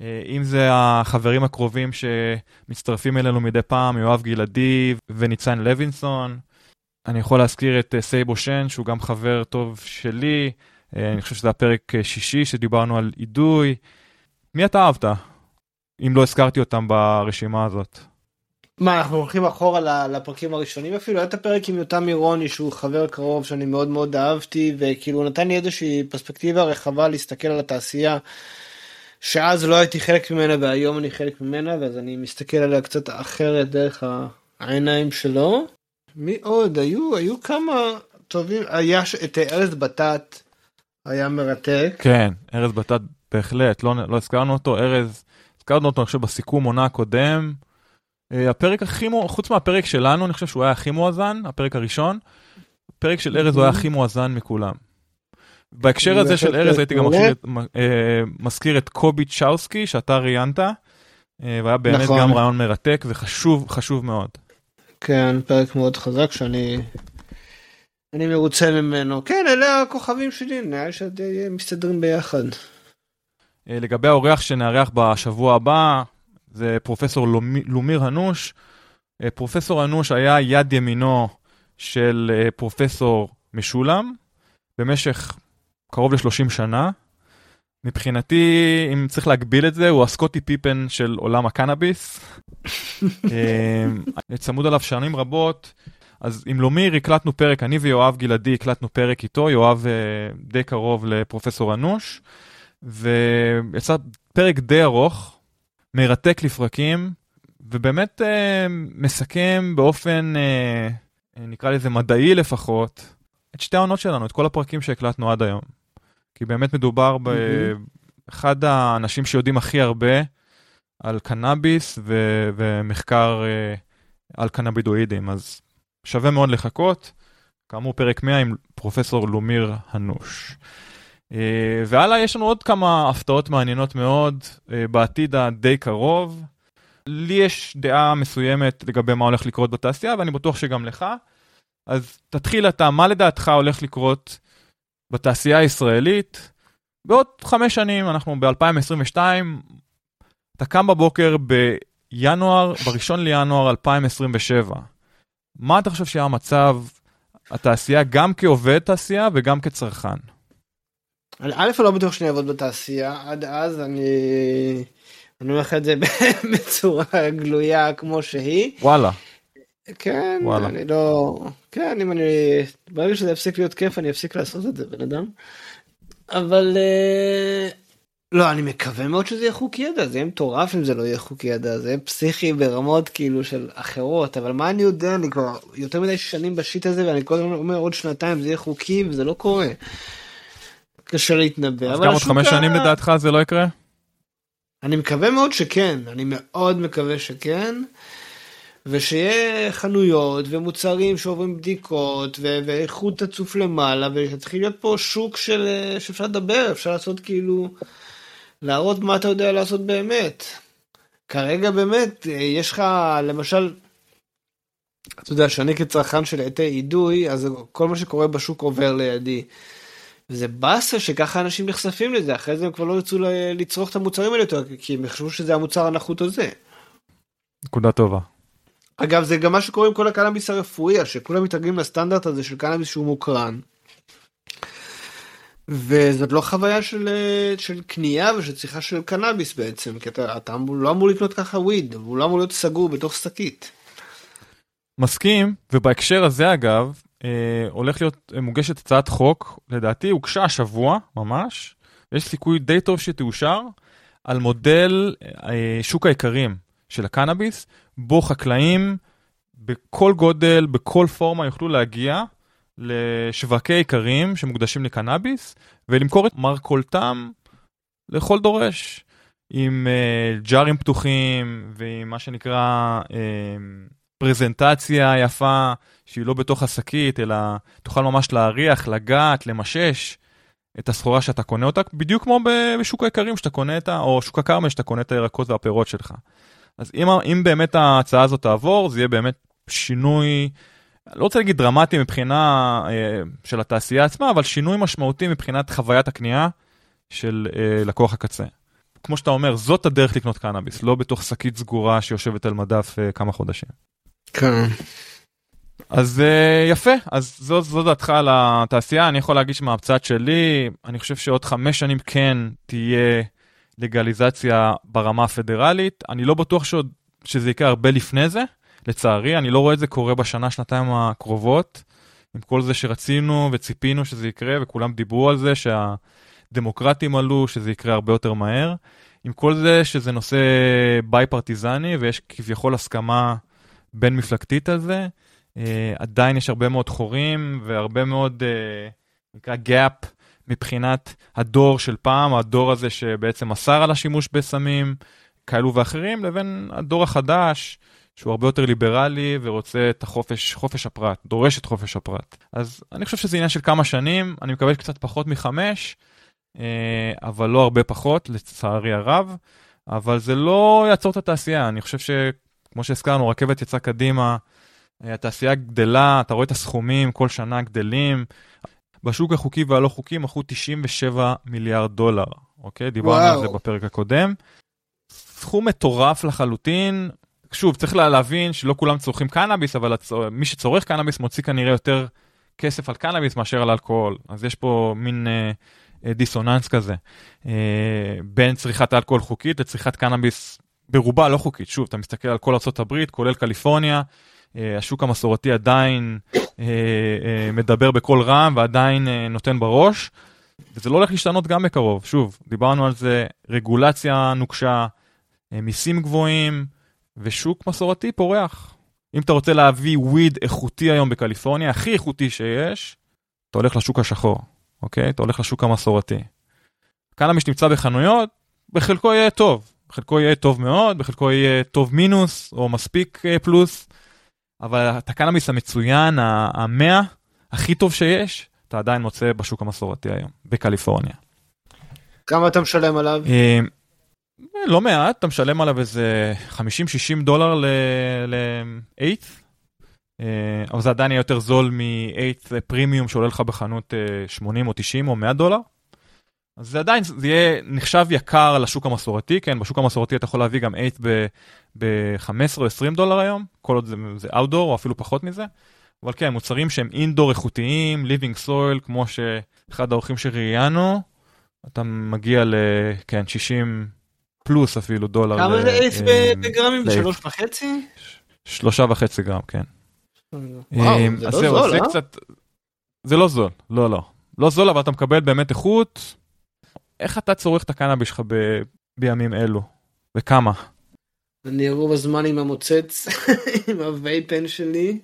אה, אם זה החברים הקרובים שמצטרפים אלינו מדי פעם, יואב גלעדי וניצן לוינסון. אני יכול להזכיר את אה, סייבו שן, שהוא גם חבר טוב שלי, אה, אני חושב שזה הפרק שישי שדיברנו על אידוי. מי אתה אהבת? אם לא הזכרתי אותם ברשימה הזאת. מה אנחנו הולכים אחורה לפרקים הראשונים אפילו היה את הפרק עם יותם מירוני שהוא חבר קרוב שאני מאוד מאוד אהבתי וכאילו נתן לי איזושהי פרספקטיבה רחבה להסתכל על התעשייה. שאז לא הייתי חלק ממנה והיום אני חלק ממנה ואז אני מסתכל עליה קצת אחרת דרך העיניים שלו. מי עוד היו היו כמה טובים היה את ארז בטט היה מרתק. כן, ארז בטט בהחלט, לא, לא הזכרנו אותו, ארז, הזכרנו אותו חושב בסיכום עונה הקודם, הפרק הכי, חוץ מהפרק שלנו, אני חושב שהוא היה הכי מואזן, הפרק הראשון. הפרק של ארז הוא היה הכי מואזן מכולם. בהקשר הזה של ארז הייתי גם אה, מזכיר את קובי צ'אוסקי שאתה ראיינת, והיה באמת נכון. גם רעיון מרתק וחשוב, חשוב מאוד. כן, פרק מאוד חזק שאני אני מרוצה ממנו. כן, אלה הכוכבים שלי, נראה לי שדי מסתדרים ביחד. לגבי האורח שנארח בשבוע הבא, זה פרופסור לומיר הנוש. אה, פרופסור הנוש היה יד ימינו של אה, פרופסור משולם במשך קרוב ל-30 שנה. מבחינתי, אם צריך להגביל את זה, הוא הסקוטי פיפן של עולם הקנאביס. אה, צמוד עליו שנים רבות. אז עם לומיר הקלטנו פרק, אני ויואב גלעדי הקלטנו פרק איתו, יואב די קרוב לפרופסור אנוש, ויצא פרק די ארוך, מרתק לפרקים, ובאמת אה, מסכם באופן, אה, אה, נקרא לזה מדעי לפחות, את שתי העונות שלנו, את כל הפרקים שהקלטנו עד היום. כי באמת מדובר באחד האנשים שיודעים הכי הרבה על קנאביס ו- ומחקר אה, על קנאבידואידים, אז שווה מאוד לחכות. כאמור, פרק 100 עם פרופסור לומיר הנוש. אה, והלאה יש לנו עוד כמה הפתעות מעניינות מאוד אה, בעתיד הדי קרוב. לי יש דעה מסוימת לגבי מה הולך לקרות בתעשייה, ואני בטוח שגם לך. אז תתחיל אתה, מה לדעתך הולך לקרות בתעשייה הישראלית? בעוד חמש שנים, אנחנו ב-2022, אתה קם בבוקר בינואר, ב-1 לינואר 2027. מה אתה חושב שיהיה המצב, התעשייה, גם כעובד תעשייה וגם כצרכן? א', אני לא בטוח שאני אעבוד בתעשייה, עד אז אני... אני אומר לך את זה בצורה גלויה כמו שהיא. וואלה. כן, וואלה. אני לא... כן, אם אני... ברגע שזה יפסיק להיות כיף אני אפסיק לעשות את זה, בן אדם. אבל... אה, לא, אני מקווה מאוד שזה יהיה חוקי ידע, זה יהיה מטורף אם זה לא יהיה חוקי ידע, זה יהיה פסיכי ברמות כאילו של אחרות, אבל מה אני יודע, אני כבר יותר מדי שנים בשיט הזה ואני כל הזמן אומר עוד שנתיים זה יהיה חוקי וזה לא קורה. קשה להתנבא. אז גם עוד חמש שנים לדעתך זה לא יקרה? אני מקווה מאוד שכן, אני מאוד מקווה שכן. ושיהיה חנויות ומוצרים שעוברים בדיקות ו- ואיכות תצוף למעלה ויתחיל להיות פה שוק של שאפשר לדבר אפשר לעשות כאילו להראות מה אתה יודע לעשות באמת. כרגע באמת יש לך למשל אתה יודע שאני כצרכן של עטי אידוי אז כל מה שקורה בשוק עובר לידי. וזה באסה שככה אנשים נחשפים לזה, אחרי זה הם כבר לא ירצו לצרוך את המוצרים האלה יותר, כי הם יחשבו שזה המוצר הנחות הזה. נקודה טובה. אגב, זה גם מה שקורה עם כל הקנאביס הרפואי, שכולם מתרגלים לסטנדרט הזה של קנאביס שהוא מוקרן. וזאת לא חוויה של, של קנייה ושל צריכה של קנאביס בעצם, כי אתה, אתה לא אמור לקנות ככה וויד, הוא לא אמור להיות סגור בתוך שקית. מסכים, ובהקשר הזה אגב, אה, הולך להיות מוגשת הצעת חוק, לדעתי הוגשה השבוע ממש, יש סיכוי די טוב שתאושר, על מודל אה, שוק האיכרים של הקנאביס, בו חקלאים בכל גודל, בכל פורמה יוכלו להגיע לשווקי איכרים שמוקדשים לקנאביס, ולמכור את מרכולתם לכל דורש, עם אה, ג'ארים פתוחים ועם מה שנקרא אה, פרזנטציה יפה שהיא לא בתוך השקית, אלא תוכל ממש להריח, לגעת, למשש את הסחורה שאתה קונה אותה, בדיוק כמו בשוק האיכרים שאתה קונה את ה... או שוק הכרמל שאתה קונה את הירקות והפירות שלך. אז אם, אם באמת ההצעה הזאת תעבור, זה יהיה באמת שינוי, לא רוצה להגיד דרמטי מבחינה אה, של התעשייה עצמה, אבל שינוי משמעותי מבחינת חוויית הקנייה של אה, לקוח הקצה. כמו שאתה אומר, זאת הדרך לקנות קנאביס, לא בתוך שקית סגורה שיושבת על מדף אה, כמה חודשים. כן. אז uh, יפה, אז זו, זו דעתך על התעשייה, אני יכול להגיד שמהצד שלי, אני חושב שעוד חמש שנים כן תהיה לגליזציה ברמה הפדרלית, אני לא בטוח שעוד, שזה יקרה הרבה לפני זה, לצערי, אני לא רואה את זה קורה בשנה, שנתיים הקרובות, עם כל זה שרצינו וציפינו שזה יקרה, וכולם דיברו על זה שהדמוקרטים עלו, שזה יקרה הרבה יותר מהר, עם כל זה שזה נושא ביי פרטיזני ויש כביכול הסכמה בין מפלגתית על זה. Uh, עדיין יש הרבה מאוד חורים והרבה מאוד, uh, נקרא gap מבחינת הדור של פעם, הדור הזה שבעצם אסר על השימוש בסמים כאלו ואחרים, לבין הדור החדש, שהוא הרבה יותר ליברלי ורוצה את החופש, חופש הפרט, דורש את חופש הפרט. אז אני חושב שזה עניין של כמה שנים, אני מקווה קצת פחות מחמש, אה, אבל לא הרבה פחות, לצערי הרב. אבל זה לא יעצור את התעשייה, אני חושב שכמו שהזכרנו, רכבת יצאה קדימה, אה, התעשייה גדלה, אתה רואה את הסכומים כל שנה גדלים. בשוק החוקי והלא חוקי מכרו 97 מיליארד דולר, אוקיי? דיברנו וואו. על זה בפרק הקודם. סכום מטורף לחלוטין. שוב, צריך להבין שלא כולם צורכים קנאביס, אבל הצ... מי שצורך קנאביס מוציא כנראה יותר כסף על קנאביס מאשר על אלכוהול. אז יש פה מין אה, אה, דיסוננס כזה אה, בין צריכת אלכוהול חוקית לצריכת קנאביס ברובה לא חוקית. שוב, אתה מסתכל על כל ארה"ב, כולל קליפורניה, אה, השוק המסורתי עדיין מדבר בקול רם ועדיין נותן בראש, וזה לא הולך להשתנות גם בקרוב. שוב, דיברנו על זה, רגולציה נוקשה, מיסים גבוהים, ושוק מסורתי פורח. אם אתה רוצה להביא וויד איכותי היום בקליפורניה, הכי איכותי שיש, אתה הולך לשוק השחור. אוקיי? אתה הולך לשוק המסורתי. קנאביס שנמצא בחנויות, בחלקו יהיה טוב. בחלקו יהיה טוב מאוד, בחלקו יהיה טוב מינוס, או מספיק אה, פלוס, אבל את הקנאביס המצוין, המאה, הכי טוב שיש, אתה עדיין מוצא בשוק המסורתי היום, בקליפורניה. כמה אתה משלם עליו? אה, לא מעט, אתה משלם עליו איזה 50-60 דולר ל-8, אה, אבל זה עדיין יהיה יותר זול מ-8 פרימיום שעולה לך בחנות 80 אה, או 90 או 100 דולר. אז זה עדיין, זה יהיה נחשב יקר לשוק המסורתי, כן, בשוק המסורתי אתה יכול להביא גם 8 ב-15 או 20 דולר היום, כל עוד זה, זה outdoor או אפילו פחות מזה. אבל כן, מוצרים שהם אינדור איכותיים, living soil, כמו שאחד האורחים שראיינו, אתה מגיע ל, כן, 60 פלוס אפילו דולר. כמה זה 8 אה, בגרמים? שלוש וחצי? שלושה וחצי גרם, כן. וואו, זה לא זול, אה? זה לא זול, לא, לא. לא זול, אבל אתה מקבל באמת איכות. איך אתה צורך את הקנאביס שלך ב... בימים אלו? וכמה? אני רוב הזמן עם המוצץ, עם הווייפן שלי.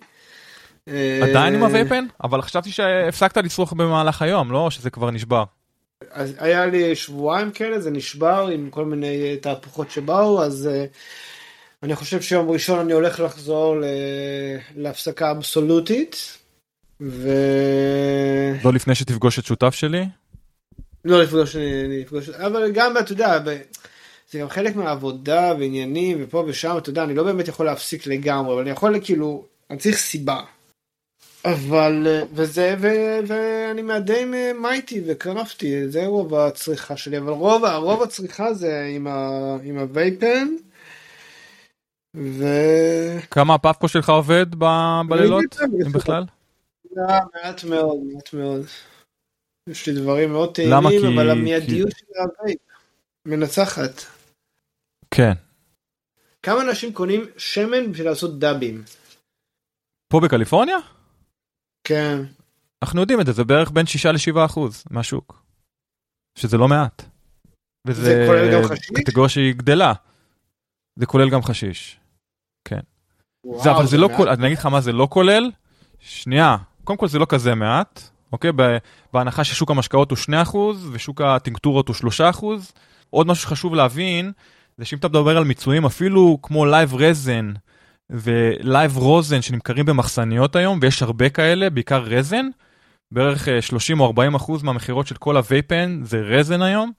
עדיין עם אה, הווייפן? אבל חשבתי שהפסקת לצרוך במהלך היום, לא? שזה כבר נשבר. אז היה לי שבועיים כאלה, זה נשבר עם כל מיני תהפוכות שבאו, אז אני חושב שיום ראשון אני הולך לחזור ל... להפסקה אבסולוטית. ו... לא לפני שתפגוש את שותף שלי? לא לפגוש, לפגוש, אבל גם אתה יודע, זה גם חלק מהעבודה ועניינים ופה ושם, אתה יודע, אני לא באמת יכול להפסיק לגמרי, אבל אני יכול כאילו, אני צריך סיבה. אבל, וזה, ו, ואני מה the Mighty ו Crafty, זה רוב הצריכה שלי, אבל רוב, רוב הצריכה זה עם, ה, עם ה vape pen. ו... כמה ה Puffco שלך עובד ב- בלילות, אם בכלל? מעט מאוד, מעט מאוד. יש לי דברים מאוד טעימים, אבל המיידיות של ה vape מנצחת. כן. כמה אנשים קונים שמן בשביל לעשות דאבים? פה בקליפורניה? כן. אנחנו יודעים את זה, זה בערך בין 6 ל-7 אחוז מהשוק. שזה לא מעט. וזה כולל גם? קטגוריה שהיא גדלה. זה כולל גם חשיש. כן. וואו, זה, אבל זה, זה לא כולל, אני אגיד לך מה זה לא כולל. שנייה, קודם כל זה לא כזה מעט, אוקיי? בהנחה ששוק המשקאות הוא 2% ושוק הטינקטורות הוא 3%. עוד משהו שחשוב להבין, זה שאם אתה מדבר על מיצויים אפילו כמו live resin ו live rosin שנמכרים במחסניות היום, ויש הרבה כאלה, בעיקר resin, בערך 30 או 40 אחוז מהמכירות של כל ה vape pen זה resin היום.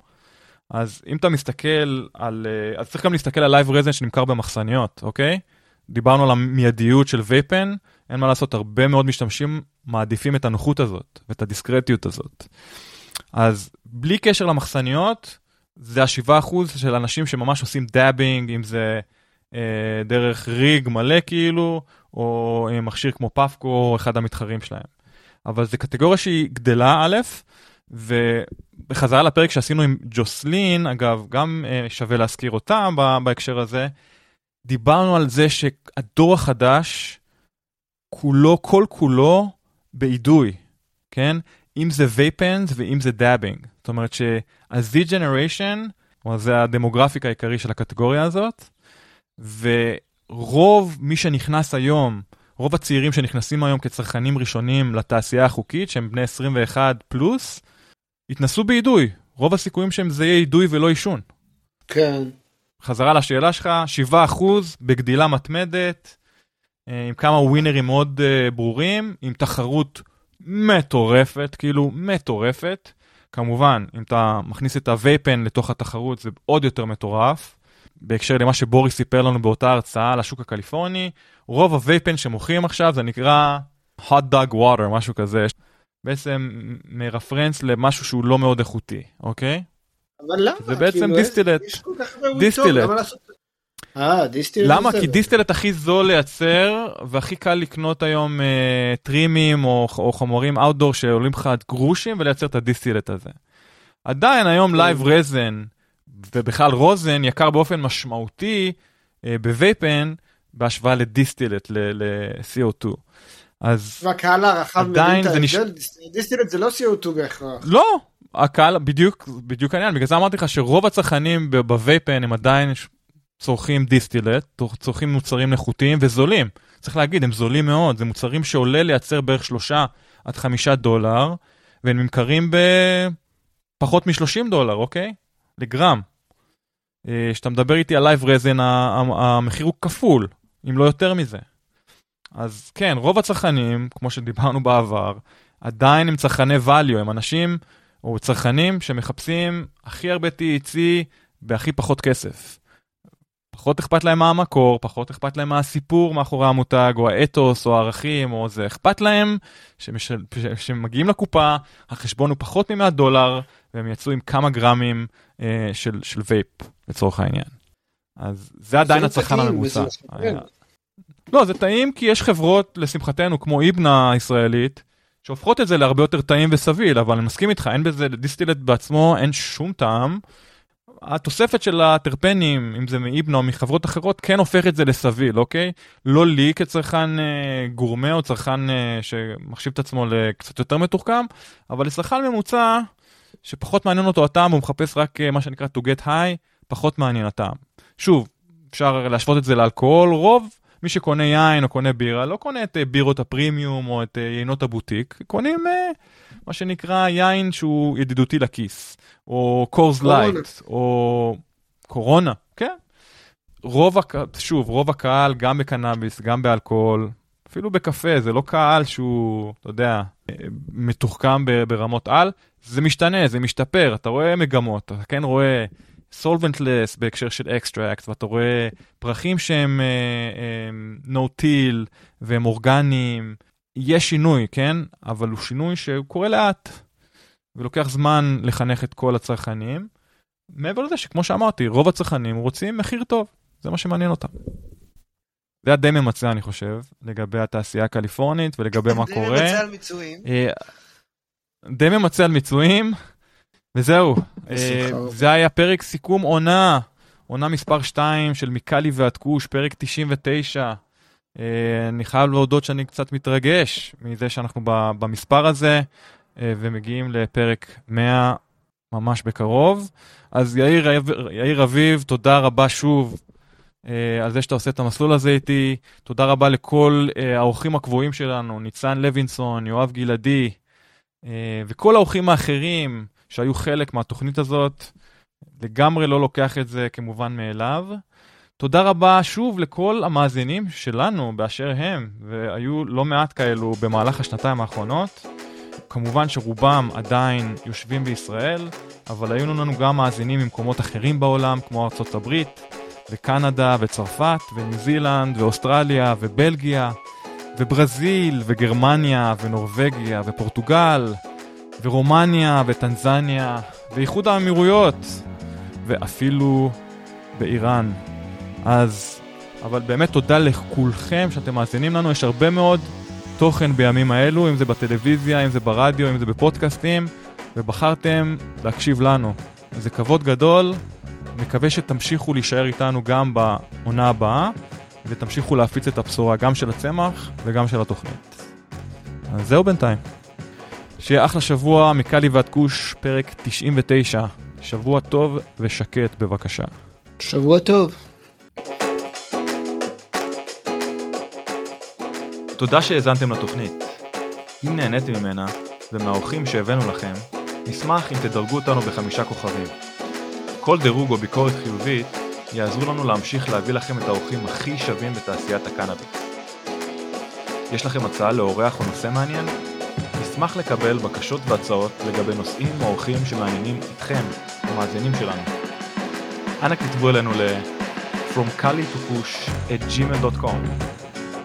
אז אם אתה מסתכל על, אה, אז צריך גם להסתכל על live resin שנמכר במחסניות, אוקיי? דיברנו על המיידיות של vape pen, אין מה לעשות, הרבה מאוד משתמשים מעדיפים את הנוחות הזאת ואת הדיסקרטיות הזאת. אז בלי קשר למחסניות, זה ה-7% של אנשים שממש עושים dabbing, אם זה אה, דרך rig מלא כאילו, או אה, מכשיר כמו Puffco, או אחד המתחרים שלהם. אבל זו קטגוריה שהיא גדלה א', ובחזרה לפרק שעשינו עם ג'וסלין, אגב, גם uh, שווה להזכיר אותה בהקשר הזה, דיברנו על זה שהדור החדש, כולו, כל כולו באידוי, כן? אם זה vape pens ואם זה dabbing. זאת אומרת שה-Z Generation, זה ה demographic העיקרי של הקטגוריה הזאת, ורוב מי שנכנס היום, רוב הצעירים שנכנסים היום כצרכנים ראשונים לתעשייה החוקית, שהם בני 21 פלוס, התנסו באידוי. רוב הסיכויים שהם זה יהיה אידוי ולא עישון. כן. חזרה לשאלה שלך, 7% בגדילה מתמדת, עם כמה ווינרים מאוד uh, ברורים, עם תחרות מטורפת, כאילו מטורפת. כמובן, אם אתה מכניס את הווייפן לתוך התחרות זה עוד יותר מטורף. בהקשר למה שבוריס סיפר לנו באותה הרצאה על השוק הקליפורני, רוב הווייפן שמוכרים עכשיו זה נקרא hot dog water, משהו כזה. בעצם מרפרנס למשהו שהוא לא מאוד איכותי, אוקיי? אבל למה? זה בעצם כאילו, distillate. יש כל כך הרבה distillate. טוב, למה לעשות- אה, distillate למה? כי distillate הכי זול לייצר, והכי קל לקנות היום אה, טרימים או, או חומרים outdoor שעולים לך גרושים ולייצר את ה distillate הזה. עדיין היום live resin, ובכלל rosin, יקר באופן משמעותי אה, ב vape pen, בהשוואה ל distillate, ל-CO2. אז והקהל הרחב עדיין זה נש- ההבדל, distillate זה לא CO2 בהכרח. לא, הקהל, בדיוק, בדיוק העניין, בגלל זה אמרתי לך שרוב הצרכנים ב vape pen הם עדיין צורכים distillate, צור- צורכים מוצרים איכותיים וזולים. צריך להגיד, הם זולים מאוד, זה מוצרים שעולה לייצר בערך שלושה עד חמישה דולר, והם נמכרים בפחות מ-30 דולר, אוקיי? לגרם. אה, כשאתה מדבר איתי על live resin, המחיר הוא כפול, אם לא יותר מזה. אז כן, רוב הצרכנים, כמו שדיברנו בעבר, עדיין הם צרכני value, הם אנשים או צרכנים שמחפשים הכי הרבה THC בהכי פחות כסף. פחות אכפת להם מה המקור, פחות אכפת להם מה הסיפור מאחורי המותג, או האתוס, או הערכים, או זה. אכפת להם שמגיעים לקופה, החשבון הוא פחות מ-100 דולר, והם יצאו עם כמה גרמים אה, של, של וייפ, לצורך העניין. אז זה עדיין זה הצרכן הממוצע. מסתכל. לא, זה טעים כי יש חברות, לשמחתנו, כמו איבנה הישראלית, שהופכות את זה להרבה יותר טעים וסביל, אבל אני מסכים איתך, אין בזה, לדיסטילט בעצמו אין שום טעם. התוספת של הטרפנים, אם זה מאיבנה או מחברות אחרות, כן הופך את זה לסביל, אוקיי? לא לי כצרכן אה, גורמה או צרכן אה, שמחשיב את עצמו לקצת יותר מתוחכם, אבל לצרכן ממוצע, שפחות מעניין אותו הטעם, הוא מחפש רק אה, מה שנקרא to get high, פחות מעניין הטעם. שוב, אפשר להשוות את זה לאלכוהול, רוב מי שקונה יין או קונה בירה, לא קונה את אה, בירות הפרימיום או את אה, יינות הבוטיק, קונים אה, מה שנקרא יין שהוא ידידותי לכיס, או Coors. Light, או קורונה, כן. רוב, הק... שוב, רוב הקהל, גם בקנאביס, גם באלכוהול, אפילו בקפה, זה לא קהל שהוא, אתה יודע, אה, מתוחכם ברמות על, זה משתנה, זה משתפר, אתה רואה מגמות, אתה כן רואה solventless בהקשר של extract, ואתה רואה פרחים שהם uh, no till והם אורגניים, יש שינוי, כן? אבל הוא שינוי שהוא קורה לאט, ולוקח זמן לחנך את כל הצרכנים. מעבר לזה שכמו שאמרתי, רוב הצרכנים רוצים מחיר טוב, זה מה שמעניין אותם. זה היה די ממצה, אני חושב, לגבי התעשייה הקליפורנית ולגבי מה די קורה. ממצה על מיצויים. אה, די ממצה על מיצויים, וזהו. אה. זה היה פרק סיכום עונה, עונה מספר 2 של מיקלי ועד כוש, פרק 99. אה, אני חייב להודות שאני קצת מתרגש מזה שאנחנו במספר הזה, אה, ומגיעים לפרק 100 ממש בקרוב. אז יאיר, יאיר אביב, תודה רבה שוב. אה, על זה שאתה עושה את המסלול הזה איתי. תודה רבה לכל אה, האורחים הקבועים שלנו, ניצן לוינסון, יואב גלעדי, אה, וכל האורחים האחרים שהיו חלק מהתוכנית הזאת. לגמרי לא לוקח את זה כמובן מאליו. תודה רבה שוב לכל המאזינים שלנו באשר הם, והיו לא מעט כאלו במהלך השנתיים האחרונות. כמובן שרובם עדיין יושבים בישראל, אבל היו לנו גם מאזינים ממקומות אחרים בעולם, כמו ארצות הברית, וקנדה, וצרפת, וניו זילנד, ואוסטרליה, ובלגיה, וברזיל, וגרמניה, ונורבגיה, ופורטוגל, ורומניה, וטנזניה, ואיחוד האמירויות, ואפילו באיראן. אז, אבל באמת תודה לכולכם שאתם מאזינים לנו, יש הרבה מאוד תוכן בימים האלו, אם זה בטלוויזיה, אם זה ברדיו, אם זה בפודקאסטים, ובחרתם להקשיב לנו. זה כבוד גדול, מקווה שתמשיכו להישאר איתנו גם בעונה הבאה, ותמשיכו להפיץ את הבשורה גם של הצמח וגם של התוכנית. אז זהו בינתיים. שיהיה אחלה שבוע, מקלי ועד כוש, פרק 99. שבוע טוב ושקט בבקשה. שבוע טוב. תודה שהאזנתם לתוכנית. אם נהניתם ממנה, ומהאורחים שהבאנו לכם, נשמח אם תדרגו אותנו בחמישה כוכבים. כל דירוג או ביקורת חיובית יעזרו לנו להמשיך להביא לכם את האורחים הכי שווים בתעשיית הקנאביס. יש לכם הצעה לאורח או נושא מעניין? נשמח לקבל בקשות והצעות לגבי נושאים או אורחים שמעניינים אתכם, המאזינים שלנו. אנא כתבו אלינו ל- From to Push at gmail.com